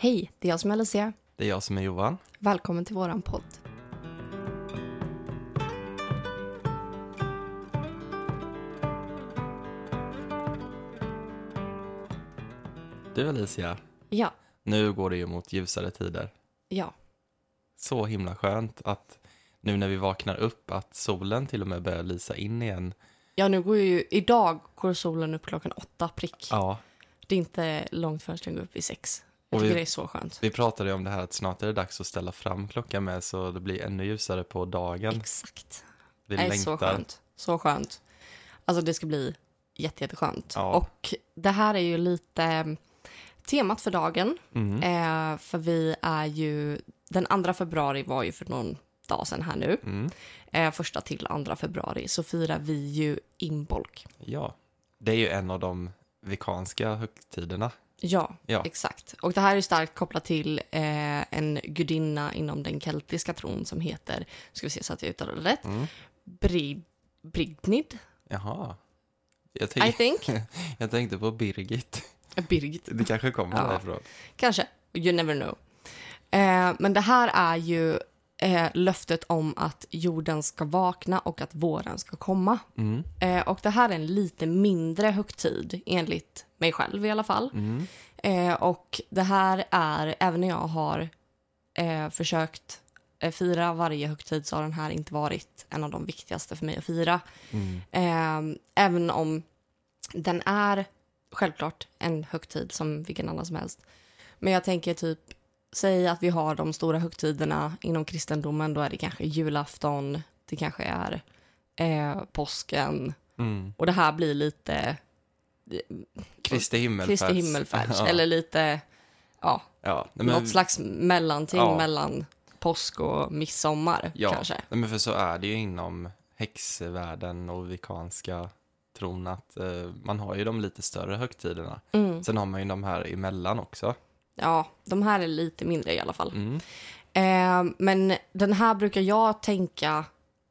Hej, det är jag som är Alicia. Det är jag som är Johan. Välkommen till våran podd. Du Alicia, Ja, nu går det ju mot ljusare tider. ja, Så himla skönt att nu när vi vaknar upp att solen till och med börjar lysa in igen. ja, nu går ju, idag går solen upp klockan åtta prick. Ja, Det är inte långt förrän den går upp vid sex. Jag tycker vi- det är så skönt. vi pratade ju om det här att snart är det dags att ställa fram klockan med så det blir ännu ljusare på dagen. Exakt. Vi Det är längtar. så skönt. Så skönt. Alltså det ska bli jätte, jätteskönt. Ja. Och det här är ju lite eh, temat för dagen. Mm. Eh, för vi är ju, den 2 februari var ju för någon dag sedan här nu. Mm. Eh, första till 2 februari så firar vi ju inbolk. Ja, det är ju en av de vikanska högtiderna. Ja, Ja. exakt. Och det här är starkt kopplat till eh, en gudinna inom den keltiska tron som heter, ska vi se så att jag uttalar det rätt, Mm. Brid, Brignid, Jaha. Jag, I think. jag tänkte på Birgit. Birgit, Det kanske kommer Ja. därifrån. kanske. You never know. Eh, men det här är ju eh, löftet om att jorden ska vakna och att våren ska komma. Mm. Eh, och det här är en lite mindre högtid, enligt mig själv i alla fall. Mm. Eh, och det här är, även när jag har eh, försökt eh, fira varje högtid så har den här inte varit en av de viktigaste för mig att fira. Mm. Eh, även om den är självklart en högtid som vilken annan som helst. Men jag tänker typ, säg att vi har de stora högtiderna inom kristendomen, då är det kanske julafton, det kanske är eh, påsken Mm. och det här blir lite Kristi himmelfärds. Kristi Ja. eller lite, ja, Ja, men, något slags mellanting Ja. mellan påsk och midsommar ja. kanske. Nej, men för så är det ju inom häxvärlden och vikanska tron att eh, man har ju de lite större högtiderna. Mm. Sen har man ju de här emellan också. Ja, de här är lite mindre i alla fall. Mm. Eh, men den här brukar jag tänka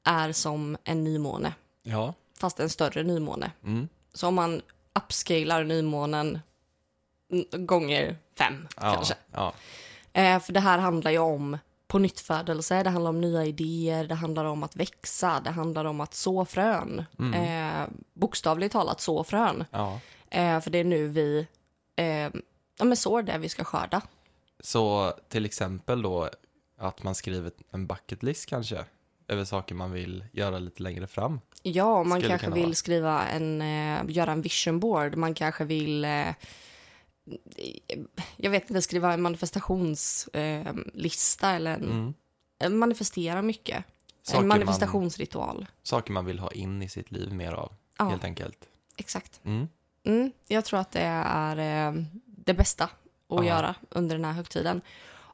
är som en nymåne, Ja. fast en större nymåne. Mm. Så om man upscalar nymånen gånger fem ja. kanske. Ja. Eh, för det här handlar ju om på nyttfödelse, det handlar om nya idéer, det handlar om att växa, det handlar om att så frön. Mm. Eh, bokstavligt talat så frön. ja. Eh, för det är nu vi eh, ja, men sår det vi ska skörda. Så till exempel då att man skriver en bucket list kanske över saker man vill göra lite längre fram. Ja, man Skulle kanske vill vara. skriva en, eh, göra en vision board, man kanske vill eh, jag vet inte, skriva en manifestationslista eh, eller en, Mm. manifestera mycket. Saker en man, manifestationsritual. saker man vill ha in i sitt liv mer av, Ja, helt enkelt. exakt. Mm. Mm, jag tror att det är det bästa att Ja. göra under den här högtiden.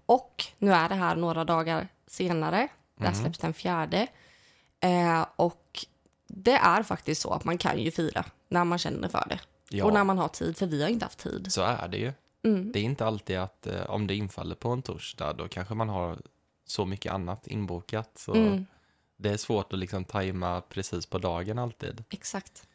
Och nu är det här några dagar senare. Det här Mm. släpps den fjärde. Eh, och det är faktiskt så att man kan ju fira när man känner för det. Ja, Och när man har tid, för vi har inte haft tid. så är det ju. Mm. Det är inte alltid att eh, om det infaller på en torsdag, då kanske man har så mycket annat inbokat. Så Mm, det är svårt att liksom tajma precis på dagen alltid. exakt.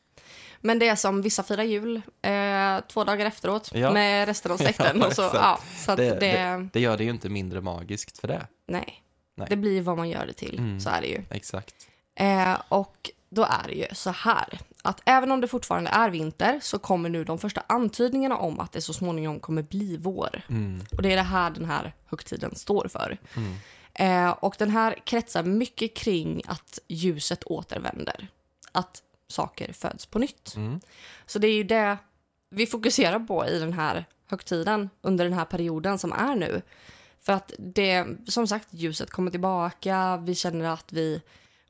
Men det är som vissa firar jul eh, två dagar efteråt Ja. med resten av släkten. Ja, och så, exakt. ja, så att Det- det, Det gör det ju inte mindre magiskt för det. nej. Nej. det blir vad man gör det till. Mm. Så är det ju. Exakt. Eh, och då är det ju så här att även om det fortfarande är vinter så kommer nu de första antydningarna om att det så småningom kommer bli vår. Mm. Och det är det här den här högtiden står för. Mm. Eh, och den här kretsar mycket kring att ljuset återvänder. Att saker föds på nytt. Mm. Så det är ju det vi fokuserar på i den här högtiden under den här perioden som är nu. För att det, som sagt, ljuset kommer tillbaka, vi känner att vi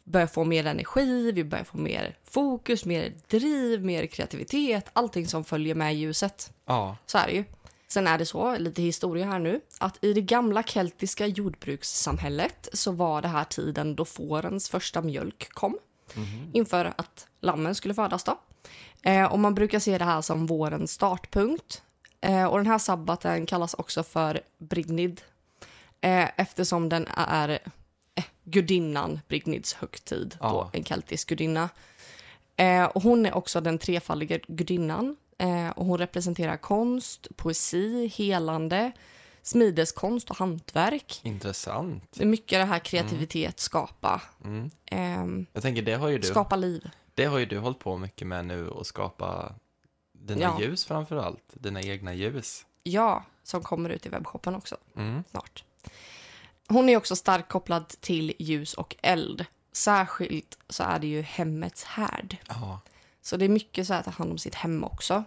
börjar få mer energi, vi börjar få mer fokus, mer driv, mer kreativitet, allting som följer med ljuset. Ja. Så är det ju. Sen är det så, lite historia här nu, att i det gamla keltiska jordbrukssamhället så var det här tiden då fårens första mjölk kom Mhm. inför att lammen skulle födas då. Eh, och man brukar se det här som vårens startpunkt. Eh, och den här sabbaten kallas också för Brignid eh, eftersom den är eh, gudinnan Brignids högtid, Ja. då, en keltisk gudinna. Eh, och hon är också den trefaldiga gudinnan eh, och hon representerar konst, poesi, helande, smideskonst och hantverk. Intressant. Mycket det här kreativitet, skapa, Mm. ehm, Jag tänker, det har ju du, skapa liv. det har ju du hållit på mycket med nu och skapa dina Ja. ljus framför allt. Dina egna ljus. Ja, som kommer ut i webbshoppen också Mm. snart. Hon är också starkt kopplad till ljus och eld. Särskilt så är det ju hemmets härd. Ja. Så det är mycket så att ta hand om sitt hem också.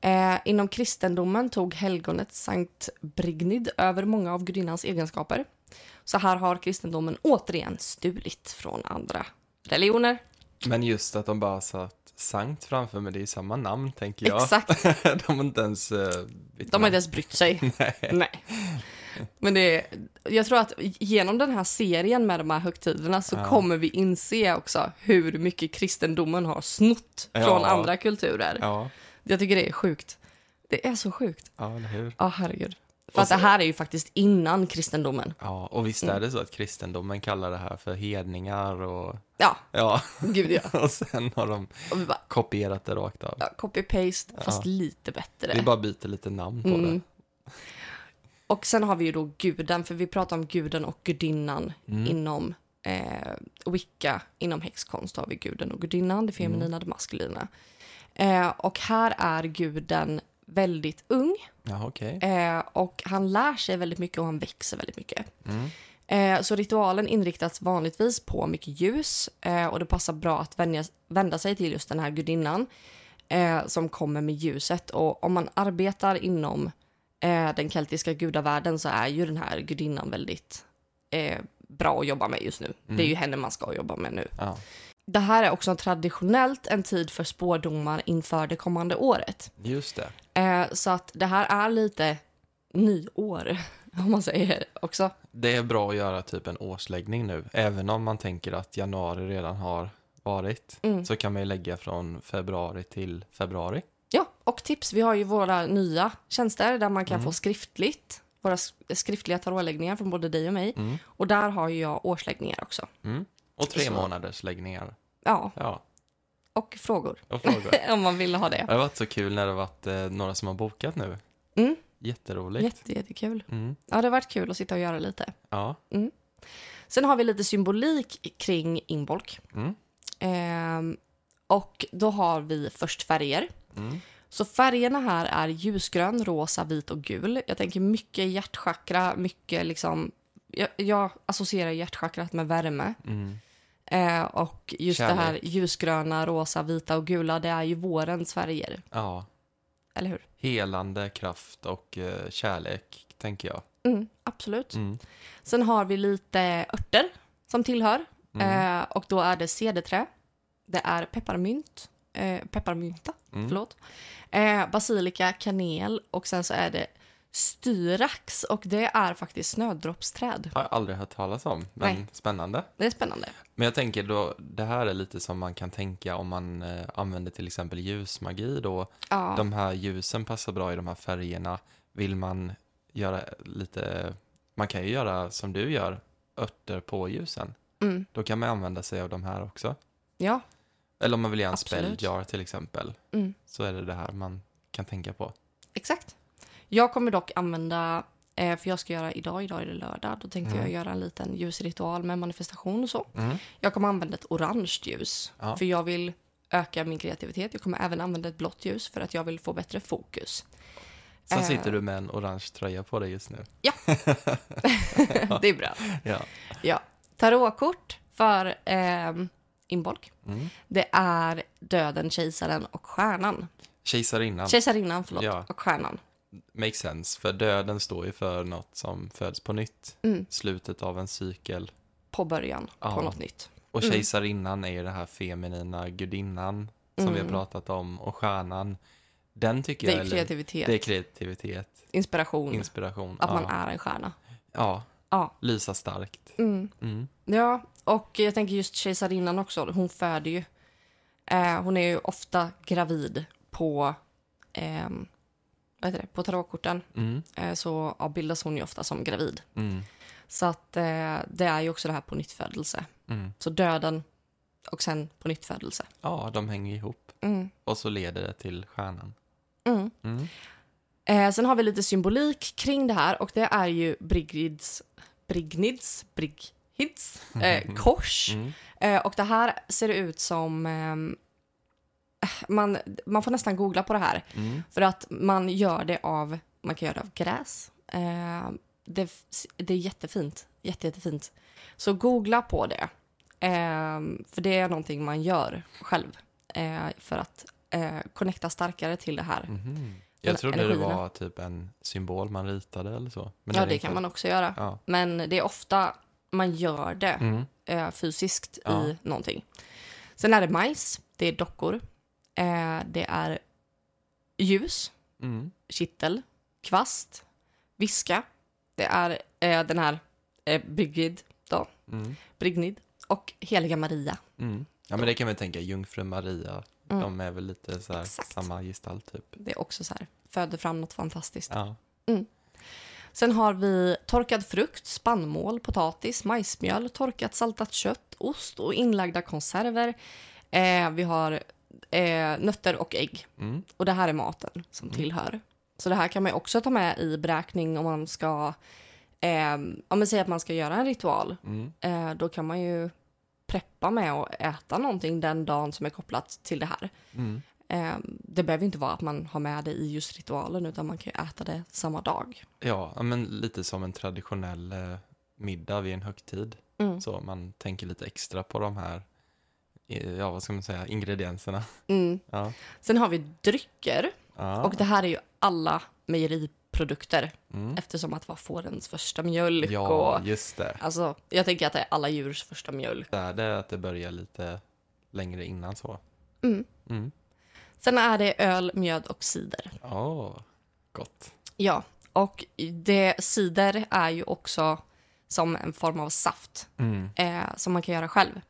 Eh, inom kristendomen tog helgonet Sankt Brignid över många av gudinnans egenskaper. Så här har kristendomen återigen stulit från andra religioner. Men just att de bara satt Sankt framför mig, det är ju samma namn tänker jag. Exakt. de har inte ens uh, De har inte ens brytt sig. Nej. Men det är, jag tror att genom den här serien med de här högtiderna så Ja. kommer vi inse också hur mycket kristendomen har snott från Ja. andra kulturer. Ja, Jag tycker det är sjukt. Det är så sjukt. ja, eller hur? Ja, herregud. För att det här är ju faktiskt innan kristendomen. Ja, och visst Mm. är det så att kristendomen kallar det här för hedningar och Ja, ja, gud ja. och sen har de bara, kopierat det rakt av. ja, copy-paste, fast Ja. lite bättre. Vi bara byter lite namn på Mm. det. Och sen har vi ju då guden, för vi pratar om guden och gudinnan Mm. inom eh, wicca. Inom häxkonst har vi guden och gudinnan, det feminina, Mm. det maskulina. Eh, och här är guden väldigt ung Ja, okej. eh, och han lär sig väldigt mycket och han växer väldigt mycket. Mm. Eh, så ritualen inriktas vanligtvis på mycket ljus eh, och det passar bra att vänja, vända sig till just den här gudinnan eh, som kommer med ljuset. Och om man arbetar inom eh, den keltiska gudavärlden så är ju den här gudinnan väldigt eh, bra att jobba med just nu. Det är ju henne man ska jobba med nu. Ja. Det här är också traditionellt en tid för spårdomar inför det kommande året. Just det. Eh, så att det här är lite nyår, om man säger också. Det är bra att göra typ en årsläggning nu. Även om man tänker att januari redan har varit. Mm. Så kan man ju lägga från februari till februari. Och tips. Vi har ju våra nya tjänster där man kan Mm. få skriftligt. Våra sk- skriftliga tarotläggningar från både dig och mig. Mm. Och där har ju jag årsläggningar också. Mm. Och tre Så. månaders läggningar. Ja, Ja, och frågor. och frågor. om man vill ha det. Det har varit så kul när det har varit eh, några som har bokat nu. Mm. Jätteroligt. Jätte, jättekul. Mm. Ja, det har varit kul att sitta och göra lite. Ja. Sen har vi lite symbolik kring inbolk. Mm. Ehm, och då har vi först färger. Mm. Så färgerna här är ljusgrön, rosa, vit och gul. Jag tänker mycket hjärtchakra, mycket liksom... Jag, jag associerar hjärtchakrat med värme. Mm. Eh, och just det här Kärlek. ljusgröna, rosa, vita och gula, det är ju vårens färger. Ja. Eller hur? Helande kraft och eh, kärlek, tänker jag. Mm, absolut. Mm. Sen har vi lite örter som tillhör. Mm. Eh, och då är det cederträ. Det är pepparmynt. Eh, pepparmynta, Mm. förlåt. Eh, basilika, kanel och sen så är det styrax och det är faktiskt snödroppsträd. Har jag aldrig hört talas om, men Nej. spännande. Det är spännande. Men jag tänker då, det här är lite som man kan tänka om man eh, använder till exempel ljusmagi då. Ja, De här ljusen passar bra i de här färgerna. Vill man göra lite, man kan ju göra som du gör, örter på ljusen. mm, Då kan man använda sig av de här också. ja, Eller om man vill göra en Absolut. spelljar till exempel. mm, Så är det det här man kan tänka på. exakt. Jag kommer dock använda, eh, för jag ska göra idag, idag är det lördag, då tänkte Mm. jag göra en liten ljusritual med manifestation och så. Mm. Jag kommer använda ett orange ljus, Ja. för jag vill öka min kreativitet. Jag kommer även använda ett blått ljus för att jag vill få bättre fokus. Sen Eh. sitter du med en orange tröja på dig just nu. det är bra. Ja. Ja. Tarotkort för eh, inbolk. Mm. Det är döden, kejsaren och stjärnan. Kejsarinnan. Kejsarinnan, förlåt, Ja. och stjärnan. Makes sense, för döden står ju för något som föds på nytt. Mm. Slutet av en cykel. På början, på Ja. något nytt. Och Mm. kejsarinnan är ju det här feminina gudinnan som vi har Mm. pratat om. Och stjärnan, den tycker Det jag är kreativitet, Det är kreativitet, inspiration, inspiration. att ja. man är en stjärna. Ja, Ja. lysa starkt. Mm. Mm. Ja, och jag tänker just kejsarinnan också. Hon föder ju. Eh, hon är ju ofta gravid på, ehm, vad heter det, på tarotkorten. Mm. Eh, så avbildas hon ju ofta som gravid. Mm. Så att eh, det är ju också det här på nyttfödelse. Mm. Så döden och sen på nyttfödelse. Ja, de hänger ihop. Mm. Och så leder det till stjärnan. Mm. Mm. Eh, sen har vi lite symbolik kring det här och det är ju Brignids, Brignids, Brighids eh, kors. Mm. Eh, och det här ser ut som... ehm, man, man får nästan googla på det här. Mm. För att man gör det av, man kan göra det av gräs. Eh, det, det är jättefint. Jätte, jättefint. Så googla på det. Eh, för det är någonting man gör själv. Eh, för att eh, connecta starkare till det här. Mhm. Jag trodde det var typ en symbol man ritade eller så. Men ja, det inte. kan man också göra. Ja. Men det är ofta man gör det Mm. eh, fysiskt Ja. i någonting. Sen är det majs, det är dockor, eh, det är ljus, Mm. kittel, kvast, viska. Det är eh, den här eh, Brigid, då, Mm. Brignid och Heliga Maria. Mm. Ja, men det kan man tänka. Jungfru Maria, Mm. de är väl lite så här samma gestalt typ. Det är också så här, föder fram något fantastiskt. Ja. Sen har vi torkad frukt, spannmål, potatis, majsmjöl, torkat saltat kött, ost och inlagda konserver. Eh, vi har eh, nötter och ägg. Mm. Och det här är maten som Mm. tillhör. Så det här kan man också ta med i beräkning om man ska, eh, om man säger att man ska göra en ritual. Mm. Eh, då kan man ju preppa med att äta någonting den dagen som är kopplat till det här. Mm. Eh, det behöver inte vara att man har med det i just ritualen utan man kan ju äta det samma dag. Ja, men lite som en traditionell eh, middag vid en högtid. Mm. Så man tänker lite extra på de här, ja vad ska man säga, ingredienserna. Mm. Ja. Sen har vi drycker Ja. och det här är ju alla mejeriprodukter Mm. eftersom att var fårens första mjölk Ja, och just det. alltså jag tänker att det är alla djurs första mjölk. Det är det att det börjar lite längre innan så. Mm. Mm. Sen är det öl, mjöd och cider. Åh, gott. Ja, och det, cider är ju också som en form av saft Mm. eh, som man kan göra själv.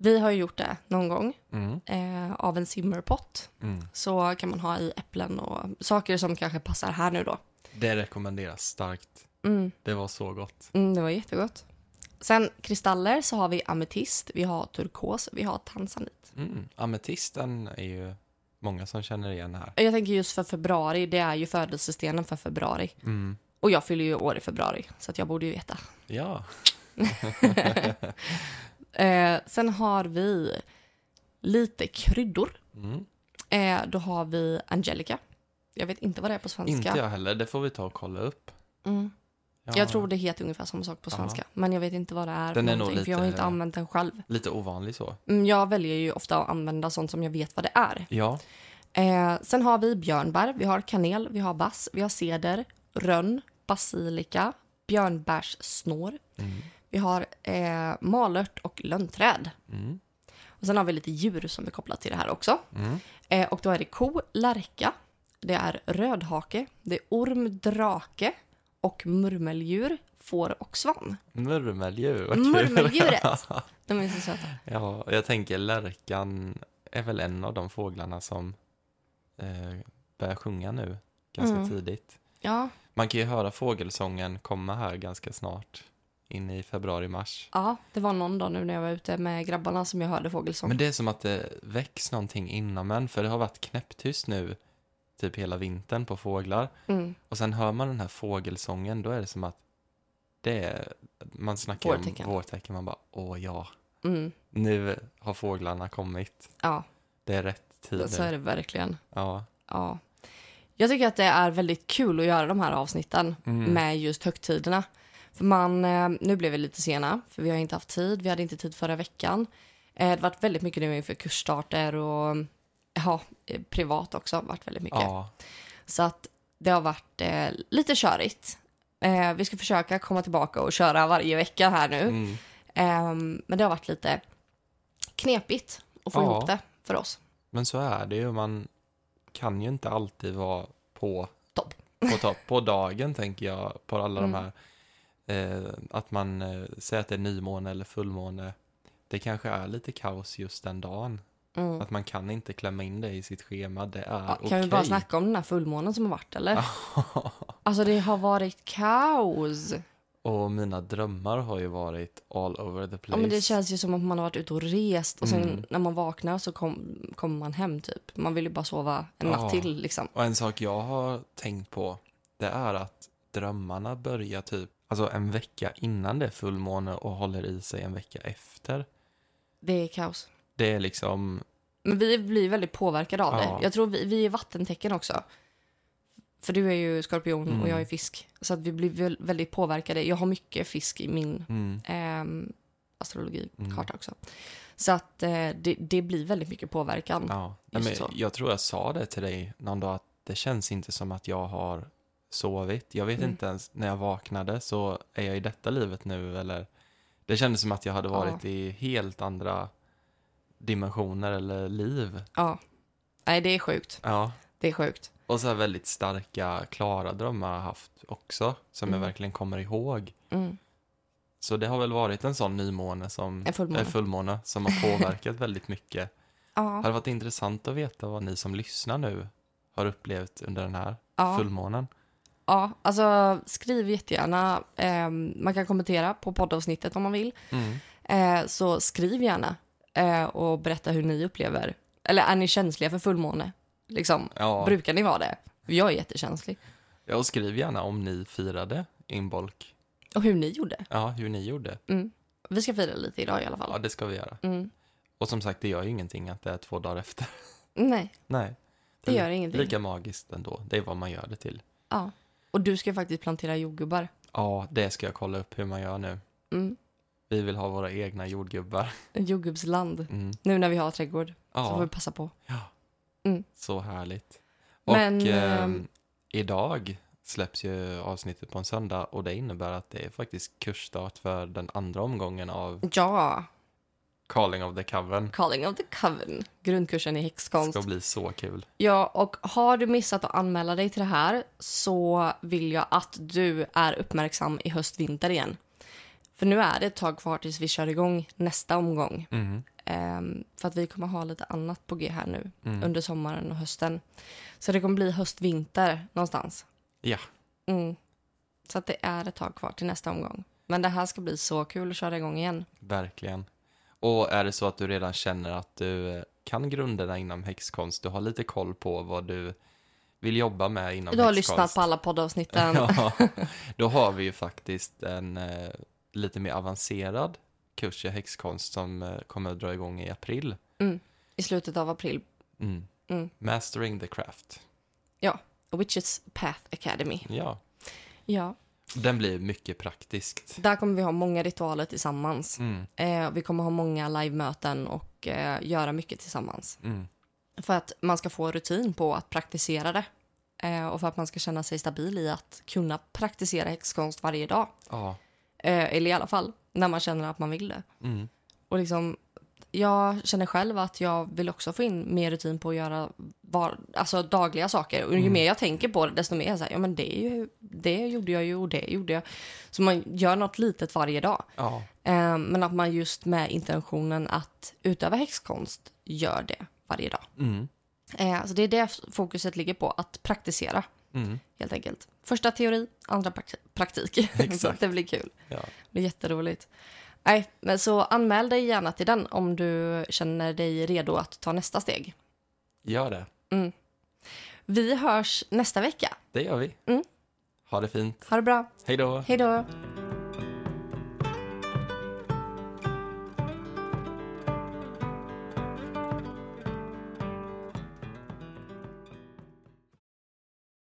Vi har ju gjort det någon gång Mm. eh, av en simmerpott. Mm. Så kan man ha i äpplen och saker som kanske passar här nu då. Det rekommenderas starkt. Mm, Det var så gott. mm, det var jättegott. Sen kristaller så har vi ametist, vi har turkos, vi har tanzanit. Mm. Ametisten är ju många som känner igen här. Jag tänker just för februari, det är ju födelsestenen för februari. Mm. Och jag fyller ju år i februari, så att jag borde ju veta. Ja. Eh, sen har vi lite kryddor. Mm. Eh, då har vi Angelica. Jag vet inte vad det är på svenska. Inte jag heller, det får vi ta och kolla upp. Mm. Ja. Jag tror det heter ungefär samma sak på Ja. svenska. Men jag vet inte vad det är Den är nog någonting, för jag har lite- inte använt den själv. Lite ovanlig så. Mm, jag väljer ju ofta att använda sånt som jag vet vad det är. Ja. Eh, sen har vi björnbär, vi har kanel, vi har bass, vi har ceder, rönn, basilika, björnbärssnår. Mm. Vi har eh, malört och lönnträd. Mm. Och sen har vi lite djur som är kopplat till det här också. Mm. Eh, och då är det ko, lärka, det är rödhake, det är orm, drake och murmeldjur, får och svan. Murmeldjur, vad kul. Murmeldjuret. De är så söta. ja, jag tänker lärkan är väl en av de fåglarna som eh, börjar sjunga nu ganska Mm. tidigt. Ja, Man kan ju höra fågelsången komma här ganska snart, in i februari-mars. ja, det var någon dag nu när jag var ute med grabbarna som jag hörde fågelsång. Men det är som att det väcks någonting inom en, för det har varit knäpptyst nu, typ hela vintern på fåglar. Mm. Och sen hör man den här fågelsången, då är det som att det är, man snackar Vårtecken. om vårtecken, man bara åh ja, Mm. nu har fåglarna kommit, Ja, det är rätt tid så är det verkligen. Ja. Ja. Jag tycker att det är väldigt kul att göra de här avsnitten Mm. med just högtiderna. För man, eh, nu blev vi lite sena, för vi har inte haft tid. Vi hade inte tid förra veckan. Eh, Det har varit väldigt mycket nu inför kursstarter och ja, eh, privat också varit väldigt mycket. ja, Så att det har varit eh, lite körigt. Eh, vi ska försöka komma tillbaka och köra varje vecka här nu. mm. Ehm, men det har varit lite knepigt att få Ja. ihop det för oss. men så är det ju, man kan ju inte alltid vara på Topp. På, topp. på dagen tänker jag, på alla Mm. de här, eh, att man eh, säger att det är nymåne eller fullmåne. Det kanske är lite kaos just den dagen. Mm. Att man kan inte klämma in det i sitt schema, det är Ja, okej. kan vi bara snacka om den här fullmånen som har varit eller? Alltså det har varit kaos. Och mina drömmar har ju varit all over the place. Ja, men det känns ju som att man har varit ute och rest och sen Mm. när man vaknar så kom, kommer man hem typ. Man vill ju bara sova en natt Ja. till liksom. Och en sak jag har tänkt på, det är att drömmarna börjar typ, alltså en vecka innan det är fullmåne och håller i sig en vecka efter. Det är kaos. Det är liksom, Men vi blir väldigt påverkade av Ja. det. Jag tror vi, vi är vattentecken också. För du är ju skorpion Mm. och jag är fisk. Så att vi blir väl- väldigt påverkade. Jag har mycket fisk i min mm, ehm, astrologikarta Mm. också. Så att eh, det, det blir väldigt mycket påverkan. ja. Nej, men så. jag tror jag sa det till dig någon dag, att det känns inte som att jag har sovit. Jag vet Mm. inte ens, när jag vaknade så är jag i detta livet nu eller det kändes som att jag hade varit i helt andra dimensioner eller liv. Ja. Nej, det är sjukt. Ja. Det är sjukt. Och så här väldigt starka, klara drömmar har haft också, som Mm. jag verkligen kommer ihåg. Mm. Så det har väl varit en sån nymåne som, En fullmåne. eh, fullmåne som har påverkat väldigt mycket. Det Ja. hade varit intressant att veta vad ni som lyssnar nu har upplevt under den här Ja. fullmånen. ja, alltså skriv jättegärna. Ehm, man kan kommentera på poddavsnittet om man vill. Mm. Eh, så skriv gärna eh, och berätta hur ni upplever. Eller är ni känsliga för fullmåne? Liksom, Ja. Brukar ni vara det? Jag är jättekänslig. ja, och skriv gärna om ni firade inbolk. Och hur ni gjorde. Ja, hur ni gjorde. Mm. Vi ska fira lite idag i alla fall. Ja, det ska vi göra. Mm. Och som sagt, det gör ju ingenting att det är två dagar efter. Nej, Nej. det är gör ingenting. Lika magiskt ändå. Det är vad man gör det till. Ja. Och du ska faktiskt plantera jordgubbar. Ja, det ska jag kolla upp hur man gör nu. Mm. Vi vill ha våra egna jordgubbar. Jordgubbsland. Mm. Nu när vi har trädgård. Så får vi Ja, passa på. ja. Mm. så härligt. Och Men, ehm, idag släpps ju avsnittet på en söndag och det innebär att det är faktiskt kursstart för den andra omgången av Ja, Calling of the Coven. Calling of the Coven. Grundkursen i Det häxkonst. ska bli så kul. Ja, och har du missat att anmäla dig till det här så vill jag att du är uppmärksam i höst-vinter igen. För nu är det ett tag kvar tills vi kör igång nästa omgång. Mm. Ehm, för att vi kommer ha lite annat på G här nu Mm. under sommaren och hösten. Så det kommer bli höst-vinter någonstans. Ja, Mm. Så att det är ett tag kvar till nästa omgång. Men det här ska bli så kul att köra igång igen. verkligen. Och är det så att du redan känner att du eh, kan grunderna inom häxkonst, du har lite koll på vad du vill jobba med inom Du har häxkonst. lyssnat på alla poddavsnitten. ja, då har vi ju faktiskt en eh, lite mer avancerad kurs i häxkonst som eh, kommer att dra igång i april. I slutet av april. Mm. Mm. Mastering the craft. Witches Path Academy. Ja, Ja, den blir mycket praktiskt. där kommer vi ha många ritualer tillsammans. Mm. Eh, vi kommer ha många livemöten och eh, göra mycket tillsammans. Mm. För att man ska få rutin på att praktisera det. Eh, och för att man ska känna sig stabil i att kunna praktisera häxkonst varje dag. Ja. Eh, eller i alla fall när man känner att man vill det. Mm. Och liksom, jag känner själv att jag vill också få in mer rutin på att göra var, alltså dagliga saker. Och ju Mm. mer jag tänker på det, desto mer så här, ja men det, ju, det gjorde jag ju och det gjorde jag. Så man gör något litet varje dag. Ja. Eh, men att man just med intentionen att utöva häxkonst gör det varje dag. Mm. Eh, så det är det fokuset ligger på, att praktisera Mm. helt enkelt. Första teori, andra prakt- praktik. Exakt. det blir kul. Ja. Det blir jätteroligt. Nej, men så anmäl dig gärna till den om du känner dig redo att ta nästa steg. Gör det. Vi hörs nästa vecka. Det gör vi. Mm. Ha det fint. Ha det bra. Hej då. Hej då.